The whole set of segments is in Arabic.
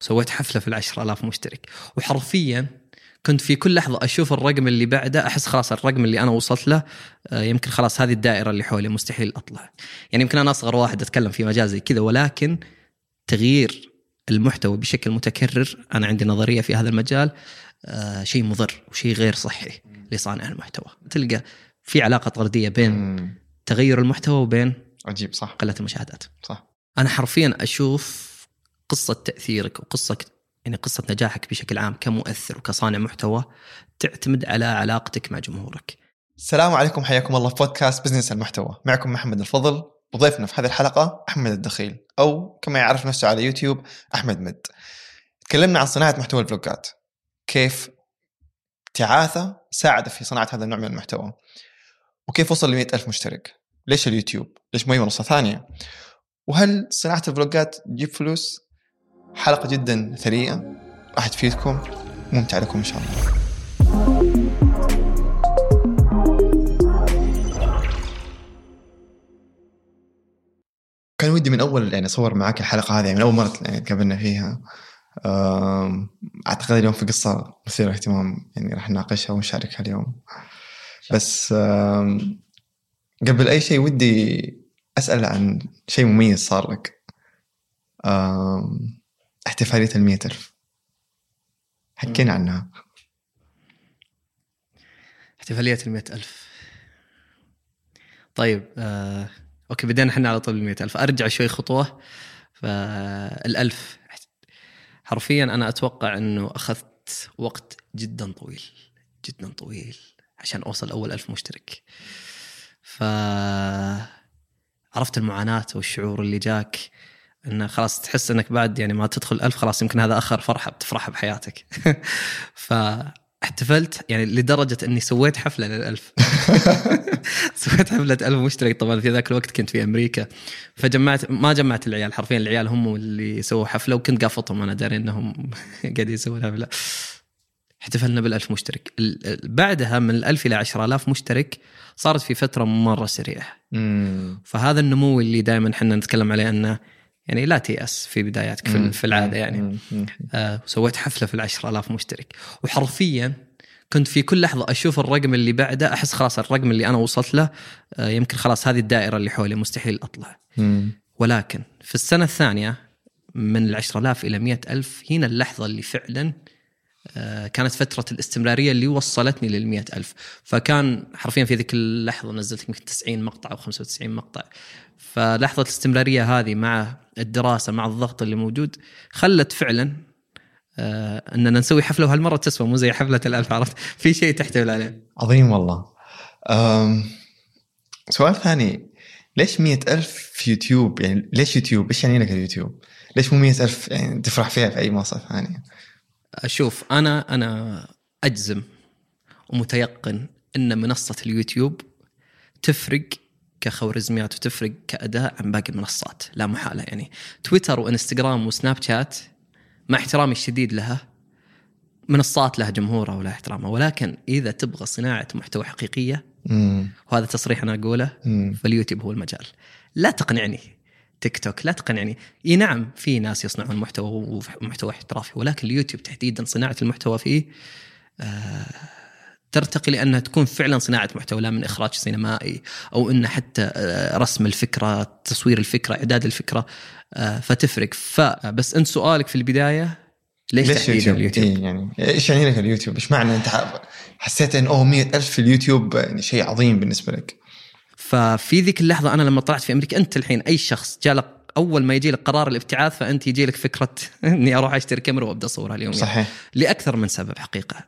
سويت حفلة في العشرة آلاف مشترك. وحرفيا كنت في كل لحظة أشوف الرقم اللي بعده أحس خلاص الرقم اللي أنا وصلت له آه، يمكن خلاص هذه الدائرة اللي حولي مستحيل أطلع. يعني يمكن أنا أصغر واحد أتكلم في مجال زي كذا ولكن تغيير المحتوى بشكل متكرر أنا عندي نظرية في هذا المجال آه، شيء مضر وشيء غير صحي لصانع المحتوى. تلقى في علاقة طردية بين. تغير المحتوى وبين عجيب صح. قلة المشاهدات. صح. أنا حرفيا أشوف قصة تأثيرك وقصة يعني قصة نجاحك بشكل عام كمؤثر وكصانع محتوى تعتمد على علاقتك مع جمهورك. السلام عليكم حياكم الله في بودكاست بزنس المحتوى. معكم محمد الفضل. وضيفنا في هذه الحلقة أحمد الدخيل أو كما يعرف نفسه على يوتيوب أحمد مد. تكلمنا عن صناعة محتوى الفلوجات. كيف تعاثة ساعد في صناعة هذا النوع من المحتوى. وكيف وصل ل ألف مشترك. ليش اليوتيوب؟ ليش ما هي منصة ثانية؟ وهل صناعة الفلوجات تجيب فلوس؟ حلقة جدا ثرية راح تفيدكم. ممتع لكم إن شاء الله. كان ودي من أول يعني أصور معاك الحلقة هذه يعني من أول مرة يعني تقابلنا فيها. أعتقد اليوم في قصة مثيرة اهتمام يعني راح نناقشها ونشاركها اليوم. بس قبل أي شيء ودي أسأل عن شيء مميز صار لك. أم، احتفالية المية ألف. حكينا عنها. احتفالية المئة ألف. طيب آه، أوكي بدينا إحنا على طول المئة ألف. أرجع شوي خطوة. فالألف حرفيا أنا أتوقع إنه أخذت وقت جدا طويل جدا طويل عشان أوصل أول ألف مشترك. ف عرفت المعاناة والشعور اللي جاك انه خلاص تحس إنك بعد يعني ما تدخل ألف خلاص يمكن هذا آخر فرحة بتفرحها بحياتك. فاحتفلت يعني لدرجة إني سويت حفلة للألف. سويت حفلة ألف مشترك. طبعا في ذاك الوقت كنت في أمريكا. فجمعت ما جمعت العيال. حرفيا العيال هم اللي سووا حفلة وكنت قافطهم أنا داري إنهم قاعدين يسوون حفلة. احتفلنا بالألف مشترك بعدها من الألف إلى عشرة آلاف مشترك صارت في فترة مرة سريعة مم. فهذا النمو اللي دائما إحنا نتكلم عليه أنه يعني لا تيأس في بداياتك في, في العادة يعني مم. مم. آه سويت حفلة في العشرة آلاف مشترك وحرفيا كنت في كل لحظة أشوف الرقم اللي بعده أحس خلاص الرقم اللي أنا وصلت له آه يمكن خلاص هذه الدائرة اللي حولي مستحيل أطلع مم. ولكن في السنة الثانية من العشرة آلاف إلى مئة ألف هنا اللحظة اللي فعلا كانت فترة الاستمرارية اللي وصلتني للمئة ألف. فكان حرفيا في ذيك اللحظة نزلت يمكن 90 مقطع أو 95 مقطع. فلحظة الاستمرارية هذه مع الدراسة مع الضغط اللي موجود خلت فعلا آه، أننا نسوي حفلة وهالمرة تسوى مو زي حفلة الألف عرفت؟ في شيء تحتمل عليه. عظيم والله. أم سؤال ثاني. ليش مية ألف في يوتيوب؟ يعني ليش يوتيوب؟ إيش يعني لك اليوتيوب؟ ليش مو مية ألف يعني تفرح فيها في أي منصة ثانية؟ أشوف أنا أنا أجزم ومتيقن إن منصة اليوتيوب تفرق كخوارزميات وتفرق كاداء عن باقي المنصات لا محاله يعني تويتر وإنستغرام وسناب شات مع احترامي الشديد لها منصات لها جمهورها ولها احترامها ولكن إذا تبغى صناعة محتوى حقيقية مم. وهذا تصريح أنا أقوله مم. فاليوتيوب هو المجال لا تقنعني تيك توك لا تقنعني إي نعم في ناس يصنعون محتوى ومحتوى احترافي ولكن اليوتيوب تحديدا صناعة المحتوى فيه آه ترتقي لأنها تكون فعلا صناعة محتوى لا من إخراج سينمائي أو إنه حتى آه، رسم الفكرة، تصوير الفكرة، إعداد الفكرة آه، فتفرق فبس أنت سؤالك في البداية ليش, ليش يوتيوب؟ اليوتيوب؟ إيه يعني إيش يعني لك اليوتيوب؟ إيش معنى أنت حسيت إن أوه 100000 في اليوتيوب يعني شيء عظيم بالنسبة لك؟ ففي ذيك اللحظة أنا لما طلعت في أمريكا أنت الحين أي شخص جالك أول ما يجي لك قرار الابتعاث فأنت يجي لك فكرة إني أروح أشتري كاميرا وأبدأ أصورها اليوم صحيح. لأكثر من سبب حقيقة.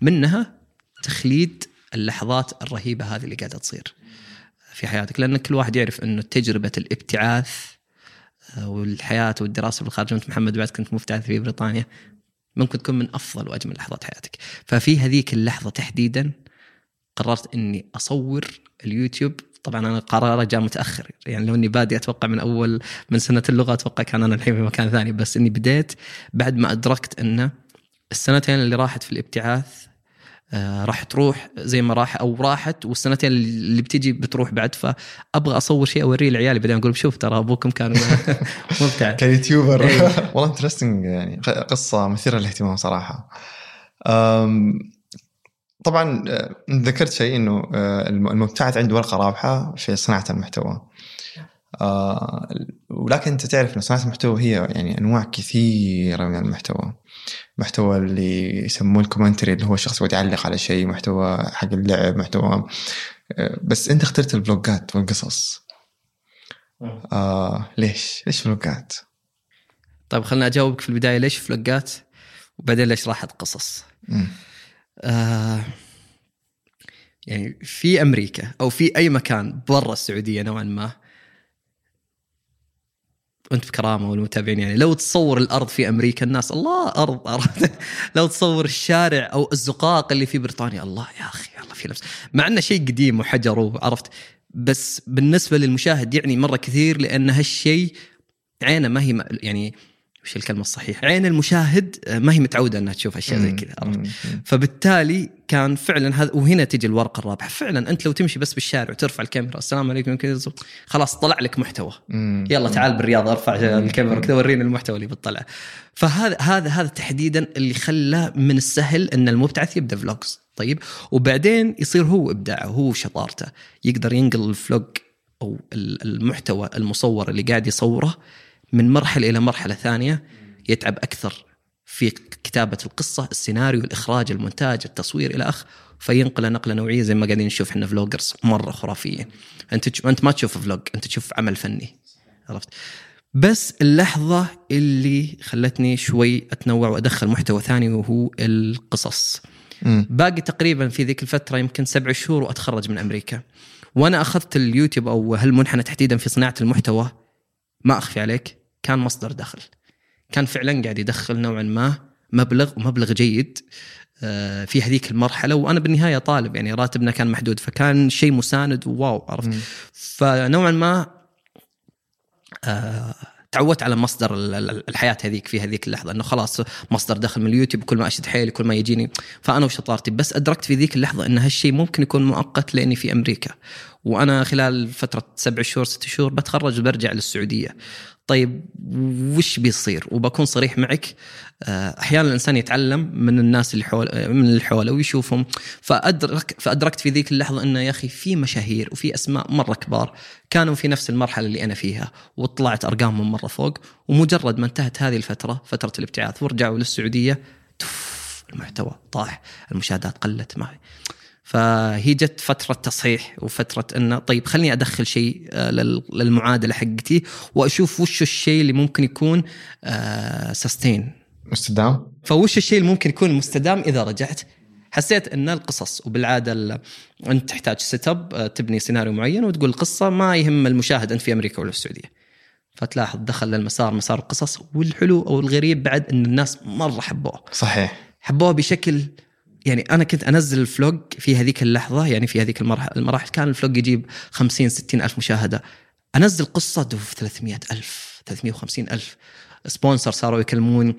منها تخليد اللحظات الرهيبة هذه اللي قاعدة تصير في حياتك. لأن كل واحد يعرف إنه تجربة الابتعاث آه، والحياة والدراسة بالخارج. وانت محمد بعد كنت مبتعث في بريطانيا. ممكن تكون من أفضل وأجمل لحظات حياتك. ففي هذيك اللحظة تحديدا قررت إني أصور اليوتيوب. طبعا أنا قراري جاء متأخر. يعني لو إني بادي أتوقع من أول من سنة اللغة أتوقع كان أنا الحين في مكان ثاني. بس إني بديت بعد ما أدركت انه السنتين اللي راحت في الابتعاث آه راح تروح زي ما راح أو راحت والسنتين اللي بتجي بتروح بعد. فأبغى أصور شيء أوريه لعيالي. بعدين أقول شوف ترى أبوكم كان مبتعث ك YouTuber إيه. والله interesting يعني قصة مثيرة للاهتمام صراحة. طبعا آه، ذكرت شيء إنه آه، الم- المبتعث عنده ورقة رابحة في صناعة المحتوى. آه، ولكن أنت تعرف ان صناعة المحتوى هي يعني أنواع كثيرة من المحتوى. محتوى اللي يسموه ال commentary اللي هو الشخص يقعد يعلق على شيء محتوى حق اللعب محتوى بس أنت اخترت الفلوجات والقصص. آه ليش؟ ليش فلوجات؟ طيب خلنا أجاوبك في البداية. ليش فلوجات؟ وبعدين ليش راحت قصص؟ مم. آه يعني في أمريكا أو في أي مكان برا السعودية نوعا ما وأنت بكرامة والمتابعين يعني لو تصور الأرض في أمريكا الناس الله أرض أرض. لو تصور الشارع أو الزقاق اللي في بريطانيا الله يا أخي الله في نفس. مع إنه شيء قديم وحجر وعرفت بس بالنسبة للمشاهد يعني مرة كثير لأن هالشيء عينه ما هي يعني وش الكلمة الصحيحة؟ عين المشاهد آه، ما هي متعودة إنها تشوف أشياء زي كذا عرفت؟ فبالتالي كان فعلا هذا وهنا تجي الورقة الرابحة. فعلا أنت لو تمشي بس بالشارع وترفع الكاميرا السلام عليكم كذا خلاص طلع لك محتوى. مم. يلا تعال بالرياض ارفع الكاميرا كذا ورينا المحتوى اللي بتطلع. فهذا هذا هذا تحديدا اللي خلى من السهل إن المبتعث يبدأ فلوجز طيب وبعدين يصير هو إبداعه هو شطارته. يقدر ينقل ال vlog أو ال- المحتوى المصور اللي قاعد يصوره من مرحلة إلى مرحلة ثانية يتعب أكثر في كتابة القصة، السيناريو، الإخراج، المونتاج، التصوير إلى آخره فينقله نقلة نوعية زي ما قاعدين نشوف إحنا vloggers مرة خرافيين. أنت تش- أنت ما تشوف vlog، أنت تشوف عمل فني. عرفت؟ بس اللحظة اللي خلتني شوي أتنوع وأدخل محتوى ثاني وهو القصص. مم. باقي تقريبا في ذيك الفترة يمكن سبع شهور وأتخرج من أمريكا. وأنا أخذت اليوتيوب أو هالمنحنى تحديدا في صناعة المحتوى ما أخفي عليك كان مصدر دخل. كان فعلا قاعد يدخل نوعا ما مبلغ ومبلغ جيد آه، في هذيك المرحلة وأنا بالنهاية طالب يعني راتبنا كان محدود فكان شيء مساند وواو عرفت. فنوعا ما آه، تعودت على مصدر ال- ال- الحياة هذيك في هذيك اللحظة إنه خلاص مصدر دخل من اليوتيوب كل ما أشد حيلي كل ما يجيني. فأنا وشطارتي بس أدركت في ذيك اللحظة إن هالشيء ممكن يكون مؤقت لأني في أمريكا. وأنا خلال فترة سبع شهور ست شهور بتخرج وبرجع للسعودية. طيب وش بيصير؟ وبكون صريح معك آه، أحيانا الإنسان يتعلم من الناس اللي حول من اللي حوله ويشوفهم. فادرك فأدركت في ذيك اللحظة إنه يا أخي في مشاهير وفي أسماء مرة كبار كانوا في نفس المرحلة اللي أنا فيها وطلعت أرقامهم مرة فوق ومجرد ما انتهت هذه الفترة فترة الابتعاث ورجعوا للسعودية المحتوى طاح المشاهدات قلت معي فهي جت فترة تصحيح وفترة انه طيب خليني أدخل شيء آه، لل- للمعادلة حقتي وأشوف وش الشيء اللي ممكن يكون sustain مستدام؟ فوش الشيء اللي ممكن يكون مستدام إذا رجعت؟ حسيت إن القصص وبالعادة ال- أنت تحتاج set up تبني سيناريو معين وتقول القصة ما يهم المشاهد أنت في أمريكا ولا في السعودية. فتلاحظ دخل للمسار مسار القصص والحلو أو الغريب بعد إن الناس مرة حبوه. صحيح. حبوها بشكل يعني أنا كنت أنزل ال vlog في هذيك اللحظة يعني في هذيك المراحل, كان ال vlog يجيب 50 60 ألف مشاهدة. أنزل قصة دوف 300 ألف 350 ألف. sponsor صاروا يكلمون.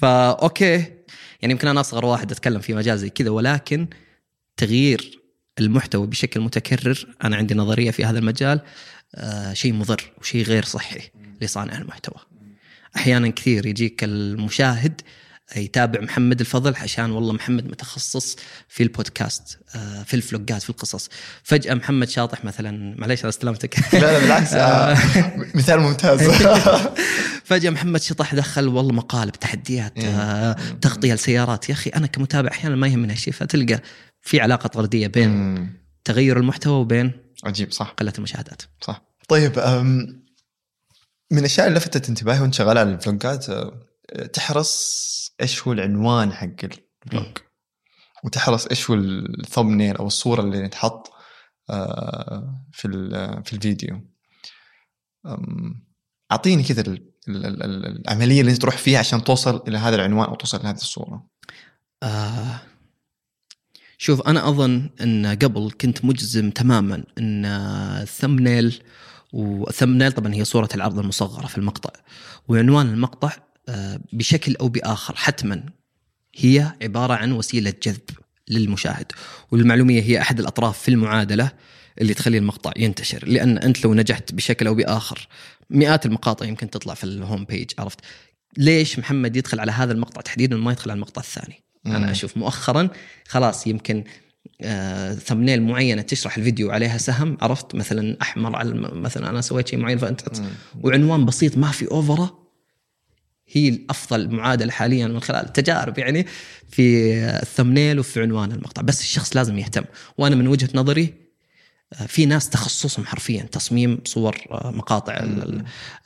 فا okay. يعني يمكن أنا أصغر واحد أتكلم في مجال زي كذا ولكن تغيير المحتوى بشكل متكرر أنا عندي نظرية في هذا المجال آه شيء مضر وشيء غير صحي لصانع المحتوى. أحيانا كثير يجيك المشاهد يتابع محمد الفضل عشان والله محمد متخصص في البودكاست آه، في الفلوجات في القصص. فجأة محمد شاطح مثلا معليش على استلمتك لا لا بالعكس آه، مثال ممتاز. فجأة محمد شطح دخل والله مقالب تحديات. آه، تغطية لسيارات. يا أخي أنا كمتابع أحيانا ما يهمني هالشيء فتلقى في علاقة طردية بين. تغير المحتوى وبين عجيب صح. قلة المشاهدات. صح. طيب من الأشياء اللي لفتت انتباهي وأنت شغال على الفلوجات تحرص إيش هو العنوان حق الفلوج وتحرص إيش هو الثومنيل أو الصورة اللي تحط أه، في في الفيديو. أعطيني كذا ال- ال- ال- ال- العملية اللي أنت تروح فيها عشان توصل إلى هذا العنوان أو توصل لهذه الصورة. آه شوف أنا أظن إن قبل كنت مجزم تماما إن الثمنيل والثمنيل طبعا هي صورة العرض المصغرة في المقطع. وعنوان المقطع آه بشكل أو بآخر حتما هي عبارة عن وسيلة جذب للمشاهد والمعلومية هي أحد الأطراف في المعادلة اللي تخلي المقطع ينتشر لأن أنت لو نجحت بشكل أو بآخر مئات المقاطع يمكن تطلع في ال home page عرفت؟ ليش محمد يدخل على هذا المقطع تحديدا وما يدخل على المقطع الثاني؟ مم. أنا أشوف مؤخرا خلاص يمكن آه thumbnail معينة تشرح الفيديو عليها سهم عرفت؟ مثلا أحمر على مثلا أنا سويت شيء معين فأنت وعنوان بسيط ما في over هي الأفضل معادلة حاليا من خلال التجارب يعني في ال thumbnail وفي عنوان المقطع. بس الشخص لازم يهتم. وأنا من وجهة نظري في ناس تخصصهم حرفيا تصميم صور آه، مقاطع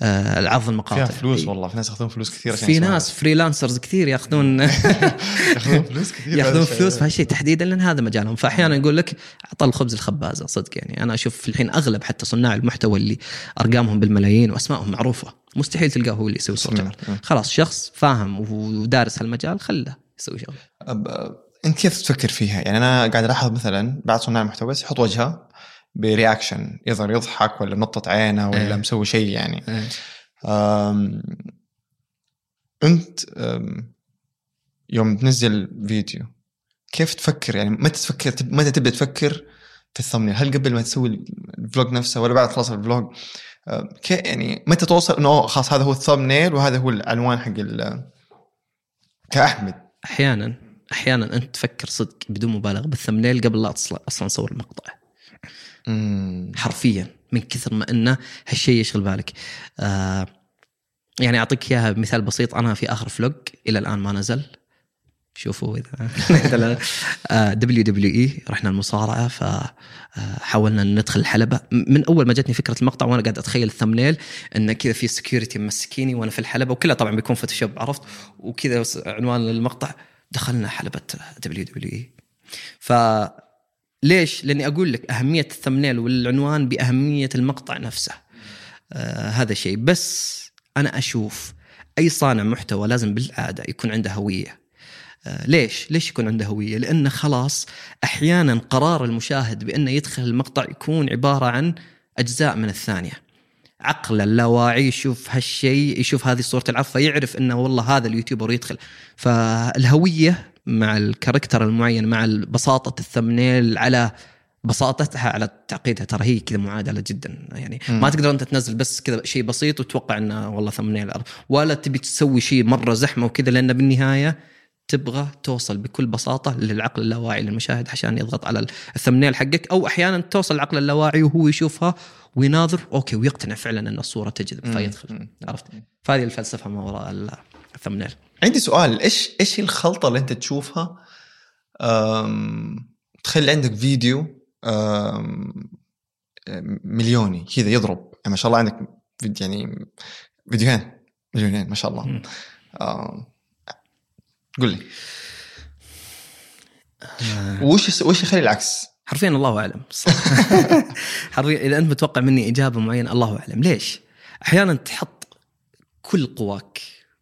آه، العرض المقاطع. فيها فلوس والله في ناس ياخذون فلوس كثير في ناس فريلانسرز كثير ياخذون ياخذون فلوس كثير ياخذون. فلوس في هالشيء تحديدا لأن هذا مجالهم. فاحيانا يقول لك أعطى الخبز الخبازة صدق يعني. أنا أشوف الحين أغلب حتى صناع المحتوى اللي أرقامهم بالملايين وأسمائهم معروفة مستحيل تلقاه هو اللي يسوي. العرض. خلاص شخص فاهم ودارس هالمجال خله يسوي شغل. أب... أنت كيف تفكر فيها؟ يعني أنا قاعد ألاحظ مثلا بعض صناع المحتوى بس يحط وجهه ب reaction يظهر يضحك ولا نطة عينه ولا إيه. مسوي شيء يعني أم... أنت أم... يوم تنزل فيديو كيف تفكر يعني متى تفكر. متى تبدأ تفكر في ال thumbnail هل قبل ما تسوي ال vlog نفسه ولا بعد خلاص ال vlog كي يعني متى توصل إنه خلاص هذا هو ال thumbnail وهذا هو العنوان حق. كأحمد أحيانا أحيانا أنت تفكر صدق بدون مبالغة بال thumbnail قبل لا تصل- أصلا تصور المقطع حرفيا من كثر ما إنه هالشيء يشغل بالك. آه يعني أعطيك إياها بمثال بسيط. أنا في آخر vlog إلى الآن ما نزل. شوفوا إذا WWE رحنا المصارعة فحاولنا ندخل الحلبة. من أول ما جتني فكرة المقطع وأنا قاعد أتخيل ال thumbnail انه كذا في security ممسكيني وأنا في الحلبة وكلها طبعا بيكون Photoshop عرفت؟ وكذا عنوان المقطع دخلنا حلبة WWE. ف ليش؟ لأني أقول لك أهمية ال thumbnail والعنوان بأهمية المقطع نفسه. آه هذا شيء بس أنا أشوف أي صانع محتوى لازم بالعاده يكون عنده هوية. آه ليش؟ ليش يكون عنده هوية؟ لأنه خلاص أحيانا قرار المشاهد بأنه يدخل المقطع يكون عبارة عن أجزاء من الثانية. عقل اللاواعي يشوف هالشيء يشوف هذه صورة العرض فيعرف إنه والله هذا ال YouTuber يدخل فالهوية مع ال character المعين مع بساطة ال thumbnail على بساطتها على تعقيدها ترى هي كذا معادلة جدا يعني مم. ما تقدر أنت تنزل بس كذا شيء بسيط وتتوقع إنه والله thumbnail ولا تبي تسوي شيء مرة زحمة وكذا لأن بالنهاية تبغى توصل بكل بساطة للعقل اللاواعي للمشاهد عشان يضغط على ال thumbnail حقك أو أحيانا توصل العقل اللاواعي وهو يشوفها ويناظر okay ويقتنع فعلا إن الصورة تجذب. فيدخل. عرفت فهذه الفلسفة ما وراء ال thumbnail. عندي سؤال إيش إيش الخلطة اللي أنت تشوفها؟ أم... تخلي عندك فيديو أم... مليوني كذا يضرب. يعني ما شاء الله عندك فيد- يعني فيديوهين مليونين ما شاء الله. قل لي. وش وش يخلي العكس؟ حرفيا الله أعلم. حرفيا إذا أنت متوقع مني إجابة معينة الله أعلم. ليش؟ أحيانا تحط كل قواك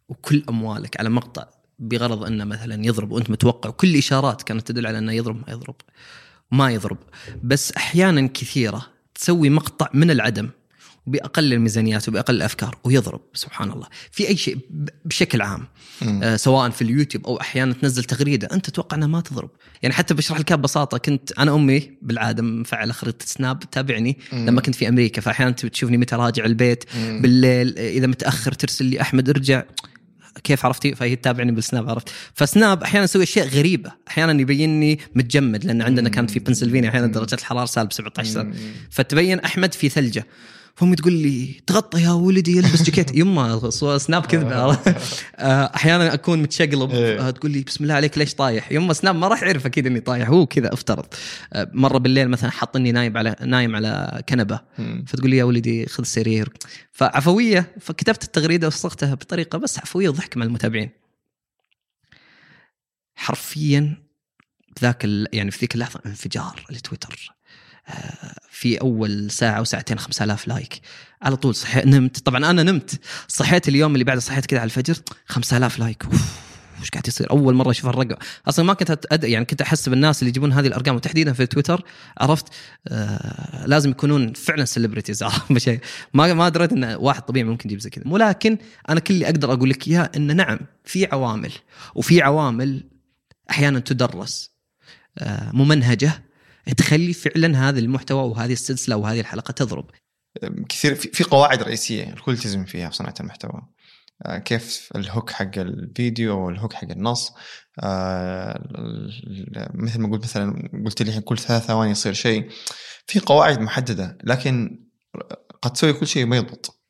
وكل أموالك على مقطع بغرض انه مثلا يضرب وأنت متوقع كل إشارات كانت تدل على أنه يضرب ما يضرب. ما يضرب. بس أحيانا كثيرة تسوي مقطع من العدم باقل الميزانيات وبأقل الأفكار ويضرب. سبحان الله. في أي شيء بشكل عام. آه، سواء في اليوتيوب أو أحيانا تنزل تغريدة أنت تتوقع أنها ما تضرب. يعني حتى بشرح لك ببساطة كنت أنا أمي بالعادة مفعلة خريطة سناب تتابعني. لما كنت في أمريكا. فاحيانا تشوفني متى راجع البيت مم. بالليل إذا متأخر ترسل لي أحمد ارجع. كيف عرفتي؟ فهي تتابعني بالسناب عرفت؟ فسناب أحيانا يسوي أشياء غريبة أحيانا يبيني متجمد لأن عندنا كانت في بنسلفانيا أحيانا درجه الحرارة سالب 17 فتبين أحمد في ثلجة. فامي تقول لي تغطى يا ولدي البس جاكيت. يما سناب كذبه آه، أحيانا أكون متشقلب إيه. آه، تقول لي بسم الله عليك ليش طايح؟ يما سناب ما راح يعرف أكيد إني طايح هو كذا افترض. آه، مرة بالليل مثلا حاطني نايم على نايم على كنبة. فتقول لي يا ولدي خذ سرير. فعفوية فكتبت التغريدة وصغتها بطريقة بس عفوية وضحك مع المتابعين. حرفيا ذاك يعني في ذيك اللحظة انفجار لتويتر في أول ساعة أو ساعتين 5000 like. على طول صحيت نمت. طبعا أنا نمت. صحيت اليوم اللي بعده صحيت كذا على الفجر 5000 like. وش قاعد يصير؟ أول مرة أشوف الرقم. أصلا ما كنت أد... يعني كنت أحس بالناس اللي يجيبون هذه الأرقام وتحديدا في تويتر عرفت؟ آه لازم يكونون فعلا celebrities شيء. ما ما دريت إن واحد طبيعي ممكن يجيب زي كذا. ولكن أنا كل اللي أقدر أقول لك اياه إن نعم في عوامل. وفي عوامل أحيانا تدرس آه ممنهجة تخلي فعلا هذا المحتوى وهذه السلسلة وهذه الحلقة تضرب. كثير في قواعد رئيسية الكل يلتزم فيها في صناعة المحتوى. آه، كيف ال hook حق الفيديو وال hook حق النص. آه، مثل ما قلت مثلا قلت لي كل ثلاث ثواني يصير شيء. في قواعد محددة لكن قد تسوي كل شيء ما يضبط.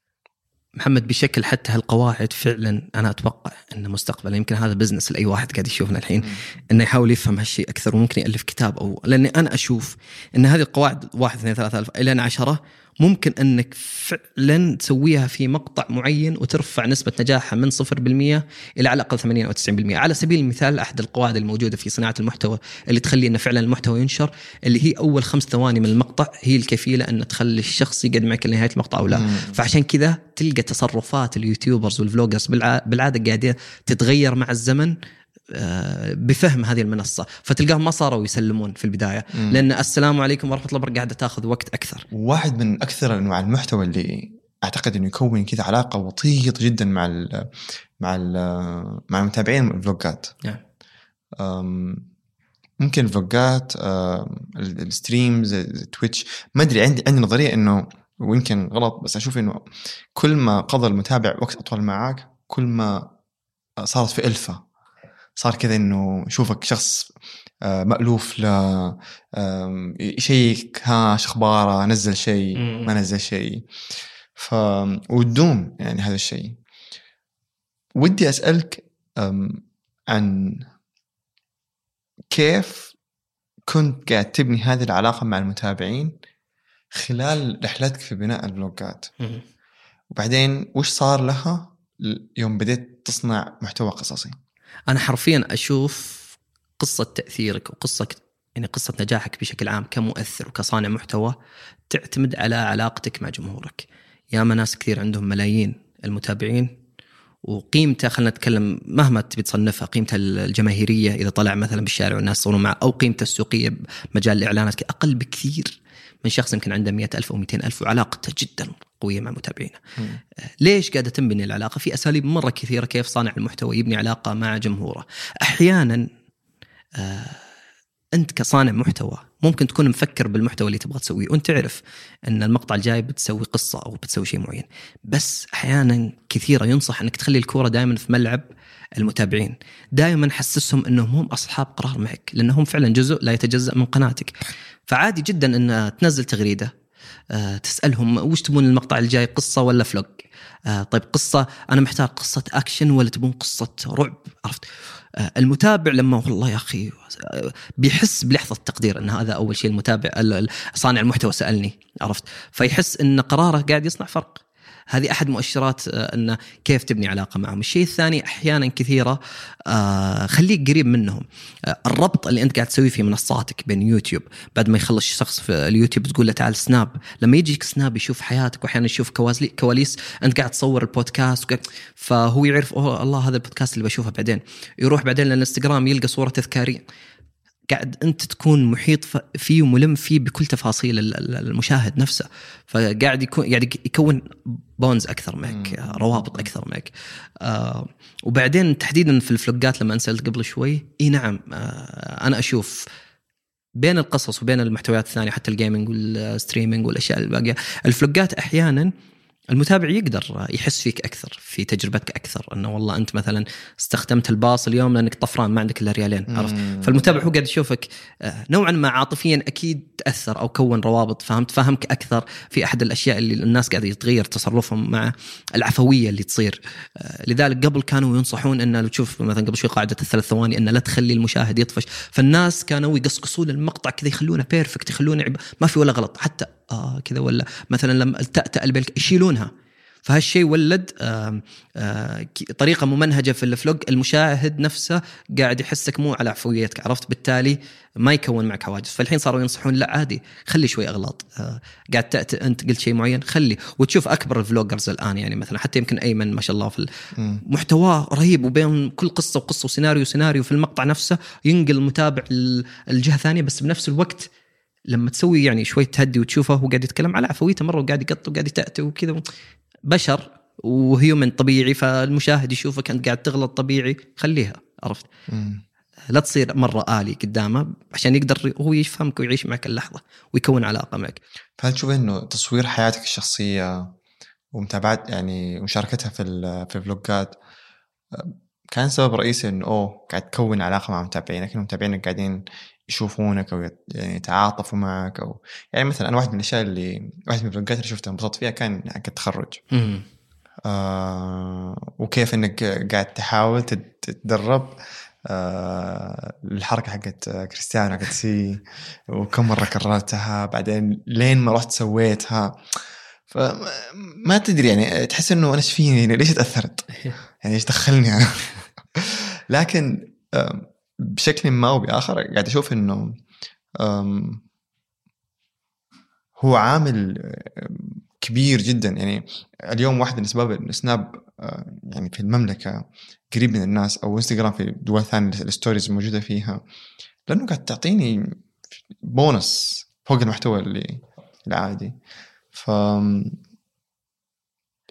محمد بشكل حتى هالقواعد فعلا أنا أتوقع إنه مستقبلا. يمكن هذا business لأي واحد قاعد يشوفنا الحين إنه يحاول يفهم هالشيء أكثر. وممكن يألف كتاب أو لأني أنا أشوف إن هذه القواعد واحد اثنين ثلاثة ألف إلى عشرة ممكن أنك فعلا تسويها في مقطع معين وترفع نسبة نجاحها من 0% إلى على الأقل 80 أو 90% على سبيل المثال أحد القواعد الموجودة في صناعة المحتوى اللي تخلي إن فعلا المحتوى ينشر اللي هي أول خمس ثواني من المقطع هي الكفيلة إن تخلي الشخص يقعد معك لنهاية المقطع أو لا. مم. فعشان كذا تلقى تصرفات ال YouTubers وال vloggers بالع- بالعادة قاعدة تتغير مع الزمن. بفهم هذه المنصة فتلقاهم ما صاروا يسلمون في البداية مم. لأن السلام عليكم ورحمة الله وبركاته قاعدة تاخذ وقت أكثر واحد من أكثر أنواع المحتوى اللي أعتقد إنه يكون كذا علاقة وطيده جدا مع ال مع ال مع المتابعين الفلوجات نعم. ممكن الفلوجات ال streams تويتش ما أدري عندي عندي نظرية إنه ويمكن غلط بس أشوف إنه كل ما قضى المتابع وقت أطول معك كل ما صارت في ألفة صار كذا إنه يشوفك شخص آه، مألوف ل يشيك ها اخباره نزل شيء. ما نزل شيء. ف وتدوم يعني هذا الشيء. ودي أسألك عن كيف كنت قاعد تبني هذه العلاقة مع المتابعين خلال رحلتك في بناء الفلوجات وبعدين وش صار لها يوم بديت تصنع محتوى قصصي؟ أنا حرفيا أشوف قصة تأثيرك وقصة يعني قصة نجاحك بشكل عام كمؤثر وكصانع محتوى تعتمد على علاقتك مع جمهورك. ياما ناس كثير عندهم ملايين المتابعين وقيمته خلينا نتكلم مهما تبي تصنفها قيمته الجماهيرية إذا طلع مثلا بالشارع والناس يصورون معه أو قيمته السوقية بمجال الإعلانات أقل بكثير من شخص يمكن عنده مئة ألف أو 200 ألف وعلاقته جدا قوية مع متابعينه. ليش قاعدة تنبني العلاقة؟ في أساليب مرة كثيرة كيف صانع المحتوى يبني علاقة مع جمهوره. أحيانا آه أنت كصانع محتوى ممكن تكون مفكر بالمحتوى اللي تبغى تسويه وأنت تعرف أن المقطع الجاي بتسوي قصة أو بتسوي شيء معين. بس أحيانا كثيرة ينصح أنك تخلي الكورة دائما في ملعب المتابعين. دائما حسسهم أنهم هم أصحاب قرار معك لأنهم فعلا جزء لا يتجزأ من قناتك. فعادي جدا أن تنزل تغريدة آه، تسألهم وش تبون المقطع الجاي قصة ولا فلوج؟ آه، طيب قصة أنا محتاج قصة أكشن ولا تبون قصة رعب؟ عرفت؟ آه، المتابع لما والله يا أخي آه، بيحس بلحظة تقدير إن هذا أول شيء المتابع ال- ال- صانع المحتوى سألني عرفت؟ فيحس إن قراره قاعد يصنع فرق. هذه أحد مؤشرات آه، انه كيف تبني علاقة معهم، الشيء الثاني أحيانا كثيرة آه، خليك قريب منهم. آه، الربط اللي أنت قاعد تسويه في منصاتك بين يوتيوب بعد ما يخلص شخص في اليوتيوب تقول له تعال سناب. لما يجيك سناب يشوف حياتك واحيانا يشوف كواليس أنت قاعد تصور البودكاست فهو يعرف أوه الله هذا البودكاست اللي بشوفه بعدين. يروح بعدين للإنستغرام يلقى صورة تذكارية. قاعد أنت تكون محيط فيه وملم فيه بكل تفاصيل ال- ال- المشاهد نفسه. فقاعد يكون قاعد يكون bonds أكثر معك روابط أكثر معك. آه وبعدين تحديدا في الفلوجات لما انسالت قبل شوي إي نعم آه أنا أشوف بين القصص وبين المحتويات الثانية حتى ال gaming وال streaming والأشياء الباقية الفلوجات أحيانا المتابع يقدر يحس فيك أكثر في تجربتك أكثر إنه والله أنت مثلا استخدمت الباص اليوم لأنك طفران ما عندك إلا ريالين عرفت؟ فالمتابع هو قاعد يشوفك آه، نوعا ما عاطفيا أكيد تأثر أو كون روابط فهمت؟ فهمك أكثر في أحد الأشياء اللي الناس قاعدة يتغير تصرفهم مع العفوية اللي تصير. آه، لذلك قبل كانوا ينصحون إن لو تشوف مثلا قبل شوي قاعدة الثلاث ثواني إن لا تخلي المشاهد يطفش فالناس كانوا يقصقصون المقطع كذا يخلونه perfect يخلونه. ما في ولا غلط حتى آه كذا ولا مثلا لما التأتأة البلك يشيلونها. فهالشيء ولّد آه طريقة ممنهجة في الفلوج المشاهد نفسه قاعد يحسك مو على عفويتك عرفت؟ بالتالي ما يكون معك حواجز. فالحين صاروا ينصحون لا عادي خلي شوي أغلاط. آه قاعد تأتي أنت قلت شيء معين خلي. وتشوف أكبر الفلوجرز الآن يعني مثلا حتى يمكن أيمن ما شاء الله في محتواه رهيب وبين كل قصة وقصة وسيناريو وسيناريو في المقطع نفسه ينقل المتابع ال- الجهة ثانية بس بنفس الوقت لما تسوي يعني شوي تهدي وتشوفه هو قاعد يتكلم على عفويته مرة وقاعد يقط وقاعد يتأتي وكذا بشر وهيومن طبيعي فالمشاهد يشوفك انت قاعد تغلط طبيعي خليها عرفت؟ لا تصير مرة آلي قدامه عشان يقدر هو يفهمك ويعيش معك اللحظة ويكون علاقة معك. فهل تشوف إنه تصوير حياتك الشخصية ومتابعة يعني مشاركتها في في الفلوجات آه، كان سبب رئيسي إنه أوه قاعد تكون علاقة مع متابعينك انه متابعينك قاعدين يشوفونك أو يعني يتعاطفوا معك أو يعني مثلا أنا واحد من الأشياء اللي واحد من الفلوجات اللي شفتها انبسطت فيها كان حق التخرج آه وكيف إنك قاعد تحاول تت- تتدرب آه الحركة حقت كريستيانو حقت سي وكم مرة كررتها بعدين لين ما رحت سويتها فما تدري يعني تحس إنه أنا إيش فيني يعني ليش تاثرت؟ يعني إيش دخلني أنا؟ لكن آم، بشكل ما أو بآخر قاعد أشوف إنه هو عامل كبير جدا. يعني اليوم واحد من أسباب إن سناب آه، يعني في المملكة قريب من الناس أو إنستغرام في دول ثانية ال stories موجودة فيها لأنه قاعد تعطيني بونص فوق المحتوى اللي العادي ف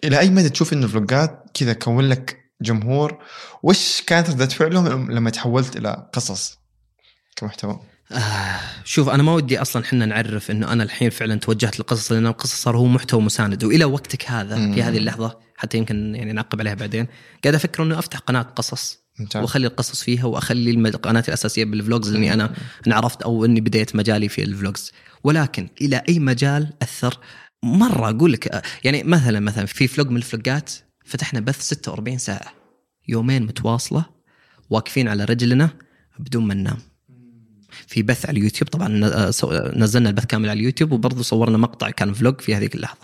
إلى أي مدى تشوف إنه الفلوجات كذا كون لك جمهور وش كانت ردة فعلهم لما تحولت إلى قصص كمحتوى؟ آه شوف أنا ما ودي أصلا إحنا نعرف إنه أنا الحين فعلا توجهت للقصص لأن القصص صار هو محتوى مساند. وإلى وقتك هذا مم. في هذه اللحظة حتى يمكن يعني نعقب عليها بعدين قاعد أفكر إنه أفتح قناة قصص ممتاز. وأخلي القصص فيها وأخلي القناة الأساسية بال vlogs لاني أنا أنا عرفت أو إني بديت مجالي في ال vlogs. ولكن إلى أي مجال أثر؟ مرة أقول لك يعني مثلا مثلا في vlog من الفلوجات فتحنا بث 46 ساعة. يومين متواصلة واقفين على رجلنا بدون ما ننام. في بث على اليوتيوب طبعا آه، سو- نزلنا البث كامل على اليوتيوب وبرضه صورنا مقطع كان vlog في هذيك اللحظة.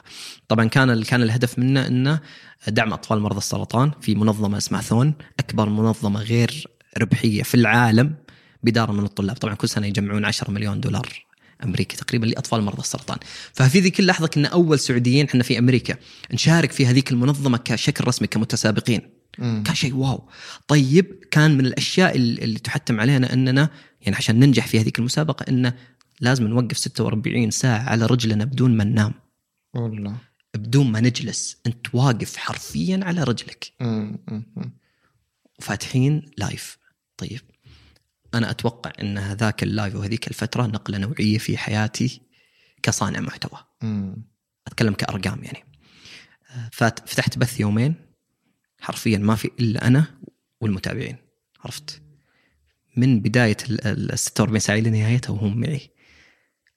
طبعا كان كان الهدف منه انه دعم أطفال مرضى السرطان في منظمة اسمها THON أكبر منظمة غير ربحية في العالم تدار من الطلاب. طبعا كل سنة يجمعون 10 مليون دولار. امريكي تقريبا لأطفال مرضى السرطان ففي ذيك اللحظة كنا أول سعوديين إحنا في أمريكا نشارك في هذيك المنظمة كشكل رسمي كمتسابقين مم. كان شيء wow طيب كان من الأشياء اللي تحتم علينا أننا يعني عشان ننجح في هذيك المسابقة انه لازم نوقف 46 ساعة على رجلنا بدون ما ننام والله بدون ما نجلس أنت واقف حرفيا على رجلك مم. مم. مم. وفاتحين live طيب أنا أتوقع إن هذاك ال live وهذيك الفترة نقلة نوعية في حياتي كصانع محتوى. مم. أتكلم كأرقام يعني. فتحت بث يومين حرفيا ما في إلا أنا والمتابعين. عرفت؟ من بداية ال ال 46 ساعه إلى نهايتها وهم معي.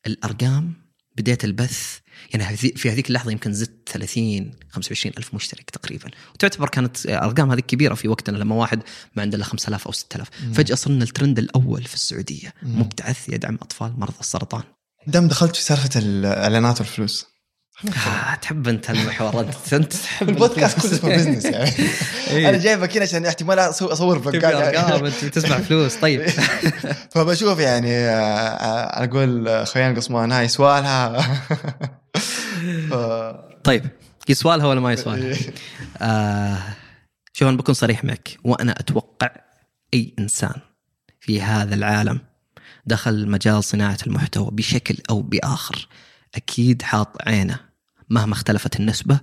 الأرقام بديت البث يعني في هذيك اللحظة يمكن زدت 30 25 ألف مشترك تقريبا. وتعتبر كانت أرقام هذه كبيرة في وقتنا لما واحد ما عنده إلا 5000 أو 6000 فجأة صرنا الترند الأول في السعودية. مبتعث يدعم أطفال مرضى السرطان. دام دخلت في سالفة الاعلانات والفلوس آه تحب أنت المحور؟ انت تحب البودكاست كله اسمه بزنس يعني. إيه. أنا جايبك هنا عشان احتمال أصور فلوجات أرقام؟ يعني. تسمع فلوس. طيب. فبشوف يعني آه، آه، على قول خيان قصمان هاي سوالها. ف- طيب. يسوالها ولا ما يسوالها؟ آه شوف أنا بكون صريح معك. وأنا أتوقع أي إنسان في هذا العالم دخل مجال صناعة المحتوى بشكل أو بآخر. أكيد حاط عينه مهما اختلفت النسبة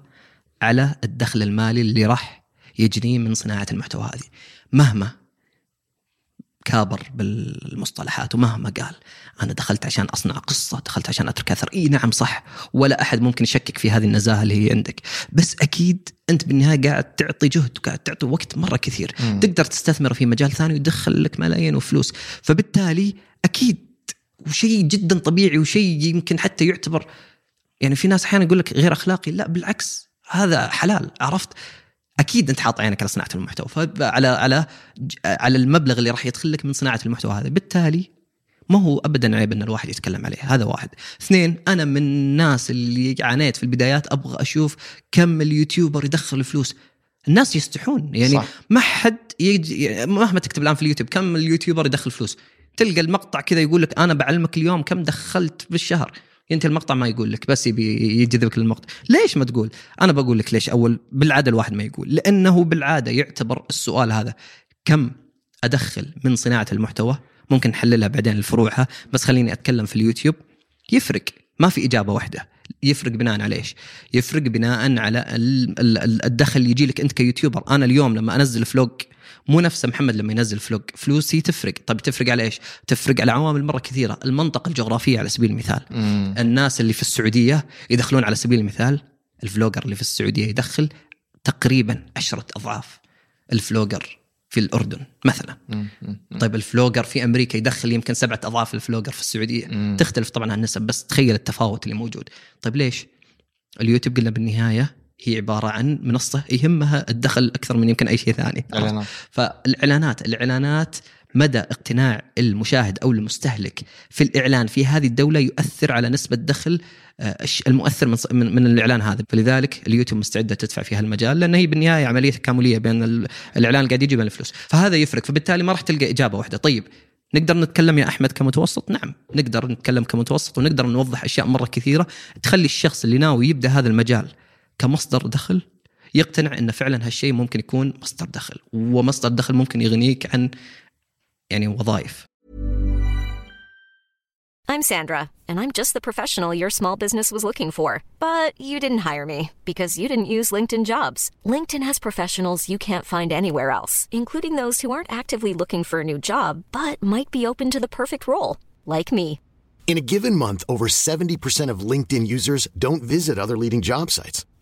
على الدخل المالي اللي راح يجني من صناعة المحتوى هذه. مهما كابر بالمصطلحات ومهما قال أنا دخلت عشان أصنع قصة دخلت عشان أترك أثر. إي نعم صح ولا أحد ممكن يشكك في هذه النزاهة اللي هي عندك. بس أكيد أنت بالنهاية قاعد تعطي جهد وقاعد تعطي وقت مرة كثير. مم. تقدر تستثمر في مجال ثاني ويدخل لك ملايين وفلوس. فبالتالي أكيد وشيء جدا طبيعي وشيء يمكن حتى يعتبر يعني في ناس أحيانا يقول لك غير أخلاقي لا بالعكس هذا حلال عرفت؟ أكيد أنت حاط عينك على صناعة المحتوى فعلى على على المبلغ اللي راح يدخل لك من صناعة المحتوى هذا. بالتالي ما هو ابدا عيب إن الواحد يتكلم عليه هذا واحد. اثنين أنا من الناس اللي عانيت في البدايات أبغى أشوف كم اليوتيوبر يدخل فلوس. الناس يستحون يعني صح. ما حد يجي مهما تكتب الآن في اليوتيوب كم اليوتيوبر يدخل فلوس. تلقى المقطع كذا يقول لك أنا بعلمك اليوم كم دخلت بالشهر. انت المقطع ما يقول لك بس يبي يجذبك للمقطع ليش ما تقول؟ أنا بقول لك ليش أول بالعادة الواحد ما يقول لأنه بالعادة يعتبر السؤال هذا كم أدخل من صناعة المحتوى؟ ممكن نحللها بعدين لفروعها بس خليني أتكلم في اليوتيوب. يفرق ما في إجابة واحدة. يفرق بناء على إيش؟ يفرق بناء على ال- ال- ال- الدخل اللي يجي لك أنت ك YouTuber، أنا اليوم لما أنزل vlog مو نفس محمد لما ينزل vlog، فلوسي تفرق، طيب تفرق على إيش؟ تفرق على عوامل مرة كثيرة، المنطقة الجغرافية على سبيل المثال، مم. الناس اللي في السعودية يدخلون على سبيل المثال ال vlogger اللي في السعودية يدخل تقريبا عشرة أضعاف ال vlogger في الأردن مثلا مم. مم. طيب ال vlogger في أمريكا يدخل يمكن سبعة أضعاف ال vlogger في السعودية مم. تختلف طبعا عن النسب بس تخيل التفاوت اللي موجود طيب ليش اليوتيوب قلنا بالنهاية هي عبارة عن منصة يهمها الدخل أكثر من يمكن أي شيء ثاني. إعلانات. فالإعلانات الإعلانات مدى اقتناع المشاهد أو المستهلك في الإعلان في هذه الدولة يؤثر على نسبة دخل آه، المؤثر من من الإعلان هذا. فلذلك اليوتيوب مستعدة تدفع في هالمجال لأن هي بالنهاية عملية تكامليه بين ال- الإعلان قاعد يجي بين الفلوس. فهذا يفرق. فبالتالي ما راح تلقى إجابة واحدة. طيب نقدر نتكلم يا أحمد كمتوسط؟ نعم نقدر نتكلم كمتوسط ونقدر نوضح أشياء مرة كثيرة تخلي الشخص اللي ناوي يبدأ هذا المجال كمصدر دخل يقتنع ان فعلا هالشيء ممكن يكون مصدر دخل ومصدر دخل ممكن يغنيك عن يعني وظائف I'm Sandra, and I'm just the professional your small business was looking for. But you didn't hire me because you didn't use LinkedIn jobs. LinkedIn has professionals you can't find anywhere else, including those who aren't actively looking for a new job but might be open to the perfect role, like me. In a given month, over 70% of LinkedIn users don't visit other leading job sites.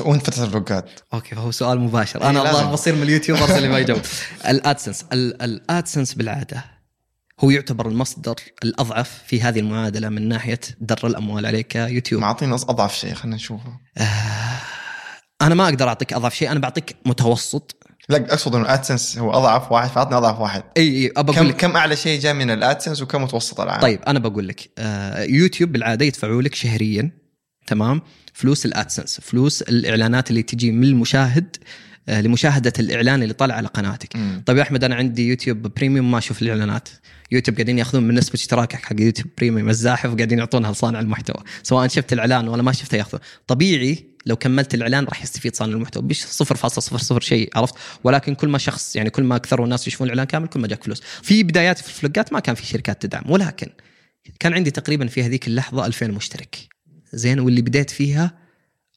وانت فتره الفلوجات أوكي فهو سؤال مباشر. إيه، أنا. الظاهر بصير من اليوتيوبرز اللي ما يجاوب. الأدسنس ال- الأدسنس بالعادة هو يعتبر المصدر الأضعف في هذه المعادلة من ناحية در الأموال عليك كيوتيوب. معطينا أضعف شيء خلينا نشوفه. أنا ما أقدر أعطيك أضعف شيء أنا بعطيك متوسط. لا أقصد إنه ال AdSense هو أضعف واحد فأعطني أضعف واحد. إي إي ابى كم لك. كم أعلى شيء جاء من ال AdSense وكم متوسط العام؟ طيب أنا بقول لك آه، يوتيوب بالعادة يدفعوا لك شهريا تمام؟ فلوس ال AdSense فلوس الإعلانات اللي تجي من المشاهد آه، لمشاهدة الإعلان اللي طلع على قناتك. مم. طيب يا أحمد أنا عندي YouTube Premium ما أشوف الإعلانات. يوتيوب قاعدين ياخذون من نسبة اشتراكك حق YouTube Premium الزاحف وقاعدين يعطونها لصانع المحتوى. سواء شفت الإعلان ولا ما شفته ياخذون. طبيعي لو كملت الإعلان راح يستفيد صانع المحتوى. بش 0.00 شيء عرفت؟ ولكن كل ما شخص يعني كل ما اكثروا الناس يشوفون الإعلان كامل كل ما جاك فلوس. في بداياتي في الفلوجات ما كان في شركات تدعم ولكن كان عندي تقريبا في هذيك اللحظة 2000 مشترك. زين واللي بديت فيها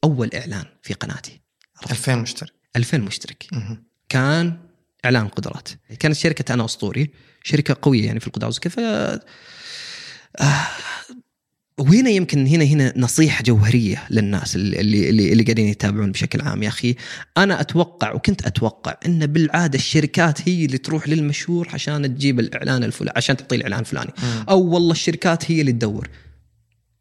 أول إعلان في قناتي. 2000 مشترك. 2000 مشترك. مهم. كان إعلان قدرات. كانت شركة أنا أسطوري شركة قوية يعني في القدرات وكيف آه وهنا يمكن هنا هنا نصيحة جوهرية للناس اللي اللي اللي, اللي قاعدين يتابعون بشكل عام. يا أخي أنا أتوقع وكنت أتوقع إن بالعادة الشركات هي اللي تروح للمشهور عشان تجيب الإعلان الفلاني عشان تعطيه الإعلان الفلاني. أو والله الشركات هي اللي تدور.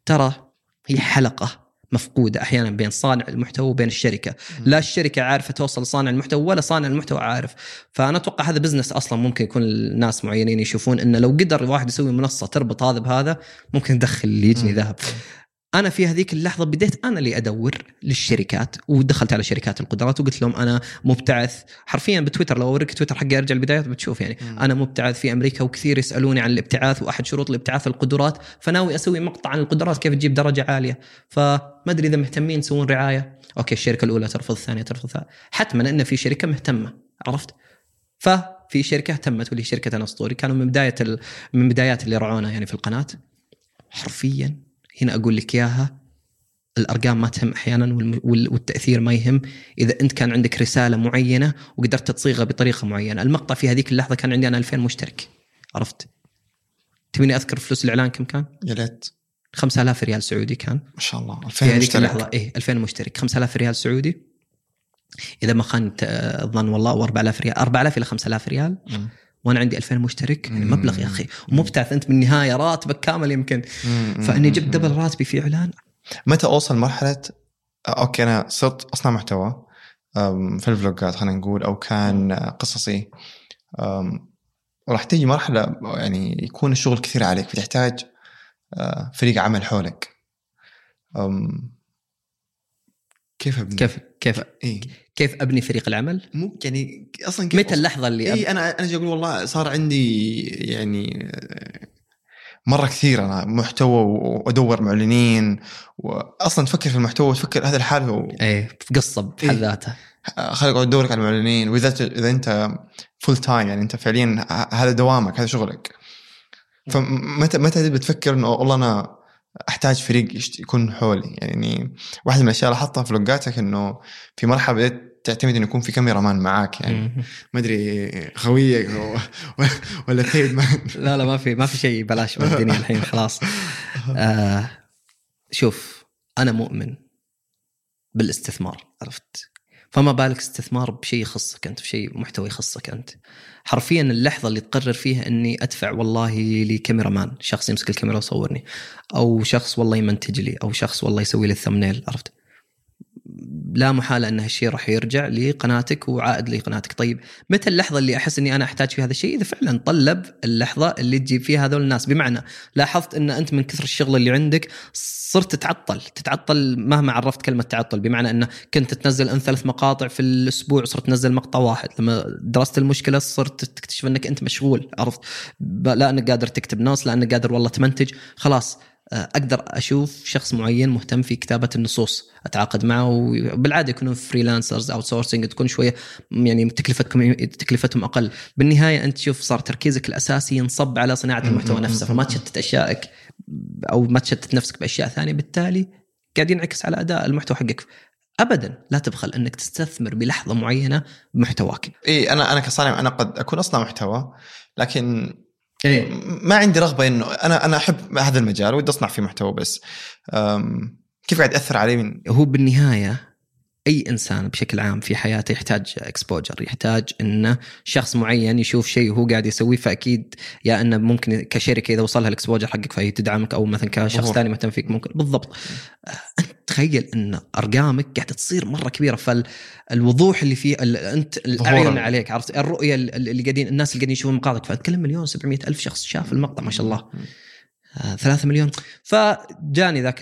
ترى هي حلقة مفقودة أحيانا بين صانع المحتوى وبين الشركة، لا الشركة عارفة توصل لصانع المحتوى ولا صانع المحتوى عارف، فأنا أتوقع هذا بزنس أصلا ممكن يكون الناس معينين يشوفون إنه لو قدر واحد يسوي منصة تربط هذا بهذا ممكن يدخل اللي يجني ذهب. أنا في هذيك اللحظة بديت أنا اللي أدور للشركات ودخلت على شركات القدرات وقلت لهم أنا مبتعث. حرفيا بتويتر لو أوريك تويتر حقي أرجع البدايات بتشوف يعني. مم. أنا مبتعث في أمريكا وكثير يسألوني عن الابتعاث وأحد شروط الابتعاث القدرات فناوي أسوي مقطع عن القدرات كيف تجيب درجة عالية. فما أدري إذا مهتمين يسوون رعاية. أوكي الشركة الأولى ترفض الثانية ترفض الثالثة. حتما إن في شركة مهتمة عرفت؟ ففي شركة اهتمت واللي شركة أنا أسطوري. كانوا من بداية ال... من بدايات اللي رعونا يعني في القناة. حرفيا هنا أقول لك إياها. الأرقام ما تهم أحيانا والتأثير ما يهم. إذا أنت كان عندك رسالة معينة وقدرت تصيغها بطريقة معينة، المقطع في هذيك اللحظة كان عندي أنا 2000 مشترك. عرفت؟ تبيني أذكر فلوس الإعلان كم كان؟ يا ليت. 5000 ريال سعودي كان. ما شاء الله. 2000 في هذيك مشترك. اللحظة. إيه 2000 مشترك. 5000 ريال سعودي. إذا ما خان آه، الظن والله و 4000 ريال. 4000 إلى 5000 ريال. مم. وأنا عندي 2000 مشترك يعني. مبلغ يا أخي. ومبتعث أنت بالنهايه راتبك كامل يمكن. فإني. جبت double راتبي في إعلان. متى أوصل مرحلة؟ آه، أوكي أنا صرت أصنع محتوى في ال vlogs ات خلينا نقول أو كان قصصي. أم، وراح تيجي مرحلة يعني يكون الشغل كثير عليك فتحتاج آه، فريق عمل حولك. كيف أبني؟ كيف كيف اي كيف أبني فريق العمل؟ مو يعني أصلا كيف متى اللحظة اللي اي أنا أنا أقول والله صار عندي يعني مرة كثير أنا محتوى وأدور معلنين واصلا تفكر في المحتوى وتفكر هذا لحاله إيه في قصة بحد إيه. ذاتها خليك أقعد أدورك على المعلنين وإذا إذا أنت full time يعني أنت فعليا هذا دوامك هذا شغلك فمتى متى بتفكر إنه والله أنا أحتاج فريق يكون حولي. يعني واحدة من الأشياء اللي لاحظتها في لوجاتك إنه في مرحلة بديت تعتمد إنه يكون في كاميرا مان معاك. يعني. ما أدري خويك ولا تيد مان. لا لا ما في ما في شيء بلاش من الدنيا الحين خلاص. آه شوف أنا مؤمن بالإستثمار عرفت؟ فما بالك استثمار بشيء يخصك أنت بشيء محتوى يخصك أنت. حرفيا اللحظة اللي تقرر فيها إني أدفع والله لكاميرا مان شخص يمسك الكاميرا ويصورني أو شخص والله يمنتج لي أو شخص والله يسوي لي الثمنيل عرفت؟ لا محالة أن هالشيء راح يرجع لقناتك وعائد لقناتك. طيب متى اللحظة اللي أحس إني أنا أحتاج في هذا الشيء؟ إذا فعلا طلب اللحظة اللي تجيب فيها هذول الناس. بمعنى لاحظت إن أنت من كثر الشغل اللي عندك صرت تتعطل تتعطل مهما عرفت كلمة تعطل. بمعنى إنه كنت تنزل ان ثلاث مقاطع في الأسبوع صرت تنزل مقطع واحد. لما درست المشكلة صرت تكتشف إنك أنت مشغول عرفت؟ لا إنك قادر تكتب نص لا إنك قادر والله تمنتج. خلاص أقدر أشوف شخص معين مهتم في كتابة النصوص أتعاقد معه وبالعاده يكونون freelancers outsourcing تكون شوية يعني تكلفتكم تكلفتهم أقل. بالنهاية أنت تشوف صار تركيزك الأساسي ينصب على صناعة المحتوى نفسه فما تشتت أشيائك أو ما تشتت نفسك بأشياء ثانية بالتالي قاعد ينعكس على أداء المحتوى حقك. ابدا لا تبخل أنك تستثمر بلحظة معينة بمحتواك. إي أنا أنا كصانع أنا قد أكون أصنع محتوى لكن إيه ما عندي رغبة إنه أنا أنا أحب هذا المجال ودي أصنع فيه محتوى بس. كيف قاعد يأثر علي من هو بالنهاية أي إنسان بشكل عام في حياته يحتاج exposure يحتاج إنه شخص معين يشوف شيء وهو قاعد يسويه فأكيد يا إنه ممكن كشركة إذا وصلها ال exposure حقك فهي تدعمك أو مثلا كشخص. ثاني مهتم فيك ممكن. بالضبط. آه، أنت تخيل إن أرقامك قاعدة تصير مرة كبيرة فالوضوح اللي فيه ال- أنت الاعين. عليك عرفت؟ الرؤية اللي قاعدين الناس اللي قاعدين يشوفون مقاطعك فأتكلم مليون سبعمية ألف شخص شاف المقطع ما شاء الله. ثلاثة مليون. فجاني ذاك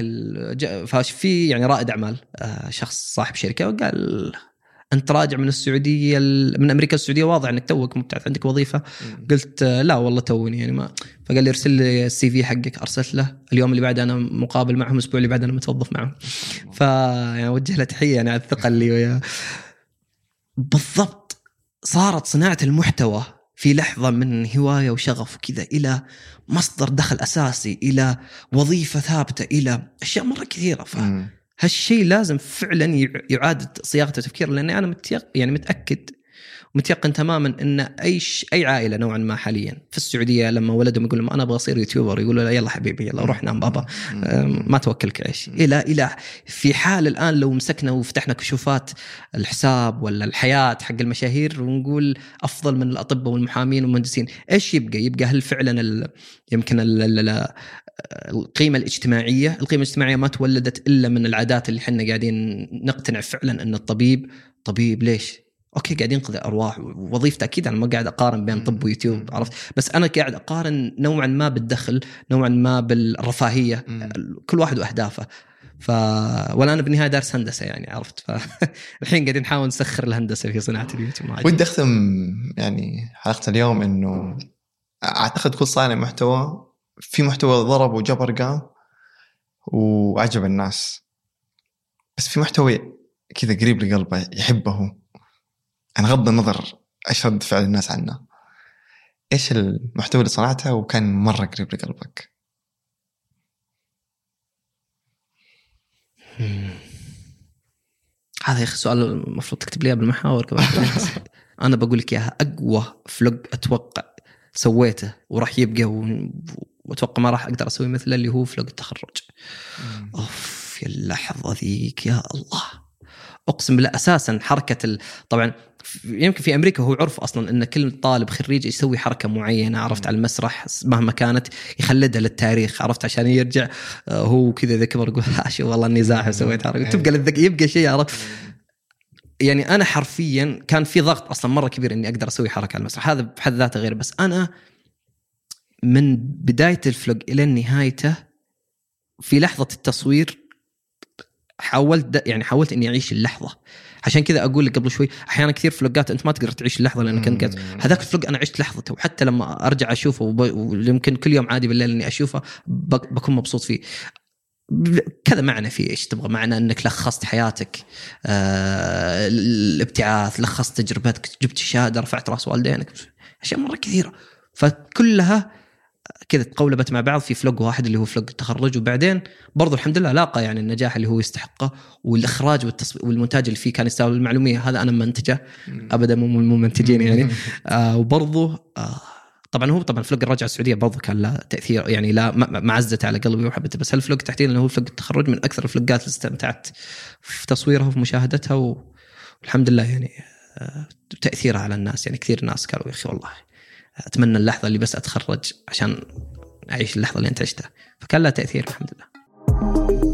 ففي يعني رائد أعمال آه، شخص صاحب شركة وقال أنت راجع من السعودية ال- من أمريكا السعودية واضح إنك توك مبتعث عندك وظيفة. قلت آه، لا والله توني يعني ما فقال لي ارسل لي السي في حقك. أرسلت له. اليوم اللي بعده أنا مقابل معهم الأسبوع اللي بعده أنا متوظف معهم. ف يعني اوجه له تحية يعني على الثقة اللي وياه. بالضبط صارت صناعة المحتوى في لحظة من هواية وشغف وكذا إلى مصدر دخل أساسي إلى وظيفة ثابتة إلى أشياء مرة كثيرة ف مم. هالشيء لازم فعلا يع- يعاد صياغة التفكير لأني أنا متيق يعني متأكد متيقن تماما إن أي ش... أي عائلة نوعا ما حاليا في السعودية لما ولدهم يقول لهم أنا أبغى أصير يوتيوبر يقولوا له يلا حبيبي يلا روح نام بابا. ما توكلك عيش. إلى إلى في حال الآن لو مسكنا وفتحنا كشوفات الحساب ولا الحياة حق المشاهير ونقول أفضل من الأطباء والمحامين والمهندسين إيش يبقى؟ يبقى هل فعلا ال... يمكن ال... ال... ال... القيمة الاجتماعية؟ القيمة الاجتماعية ما تولدت إلا من العادات اللي إحنا قاعدين نقتنع فعلا إن الطبيب طبيب ليش؟ okay قاعد ينقذ ارواح وظيفته أكيد أنا ما قاعد أقارن بين طب ويوتيوب عرفت؟ بس أنا قاعد أقارن نوعا ما بالدخل نوعا ما بالرفاهية كل واحد وأهدافه. ف ولا أنا بالنهاية دارس هندسة يعني عرفت؟ فالحين قاعدين نحاول نسخر الهندسة في صناعة اليوتيوب. ودي أختم يعني حلقة اليوم إنه أعتقد كل صانع محتوى في محتوى ضرب وجاب ارقام وعجب الناس. بس في محتوى كذا قريب لقلبه يحبه. أنا غض النظر إيش رد فعل الناس عنه. إيش المحتوى اللي صنعته وكان مرة قريب لقلبك؟ هذا يا أخي سؤال المفروض تكتب لي بالمحاور أنا بقول لك إياها أقوى فلوج أتوقع سويته وراح يبقى و... وأتوقع ما راح أقدر أسوي مثله اللي هو فلوج التخرج. أوف يا اللحظة ذيك يا الله. أقسم بالله أساسا حركة ال... طبعا يمكن في أمريكا هو عرف أصلا إن كل طالب خريج يسوي حركة معينة عرفت على المسرح مهما كانت يخلدها للتاريخ عرفت عشان يرجع آه، هو كذا اذا كبر يقول شو والله إني زاحف سويت حركة. تبقى للذك... يبقى شيء عرفت؟ يعني أنا حرفيا كان في ضغط أصلا مرة كبير إني أقدر أسوي حركة على المسرح هذا بحد ذاته غير بس أنا من بداية الفلوج إلى نهايته في لحظة التصوير حاولت يعني حاولت إني أعيش اللحظة. عشان كذا أقول لك قبل شوي أحيانا كثير فلوجات أنت ما تقدر تعيش اللحظة لأنك أنت هذاك الفلوج أنا عشت لحظته وحتى لما أرجع أشوفه وب... ويمكن كل يوم عادي بالليل إني أشوفه بك... بكون مبسوط فيه. كذا معنى فيه إيش تبغى؟ معنى إنك لخصت حياتك آه الابتعاث لخصت تجربتك جبت شهادة رفعت رأس والدينك أشياء مرة كثيرة. فكلها كذا تقولبت مع بعض في vlog واحد اللي هو vlog التخرج وبعدين برضو الحمد لله لاقى يعني النجاح اللي هو يستحقه والإخراج والتصوير والمونتاج اللي فيه كان يستاهل المعلومية. هذا أنا منتجه ابدا مو مو منتجين يعني. آه وبرضو آه طبعا هو طبعا vlog الرجعة السعودية برضو كان له تأثير يعني لا معزته على قلبي وحبته بس هال vlog تحديدا اللي هو vlog التخرج من أكثر ال vlog ات اللي استمتعت في تصويرها وفي مشاهدتها؟ والحمد لله يعني آه تأثيرها على الناس يعني كثير ناس قالوا يا أخي والله أتمنى اللحظة اللي بس أتخرج عشان أعيش اللحظة اللي أنت عشتها. فكان لها تأثير الحمد لله.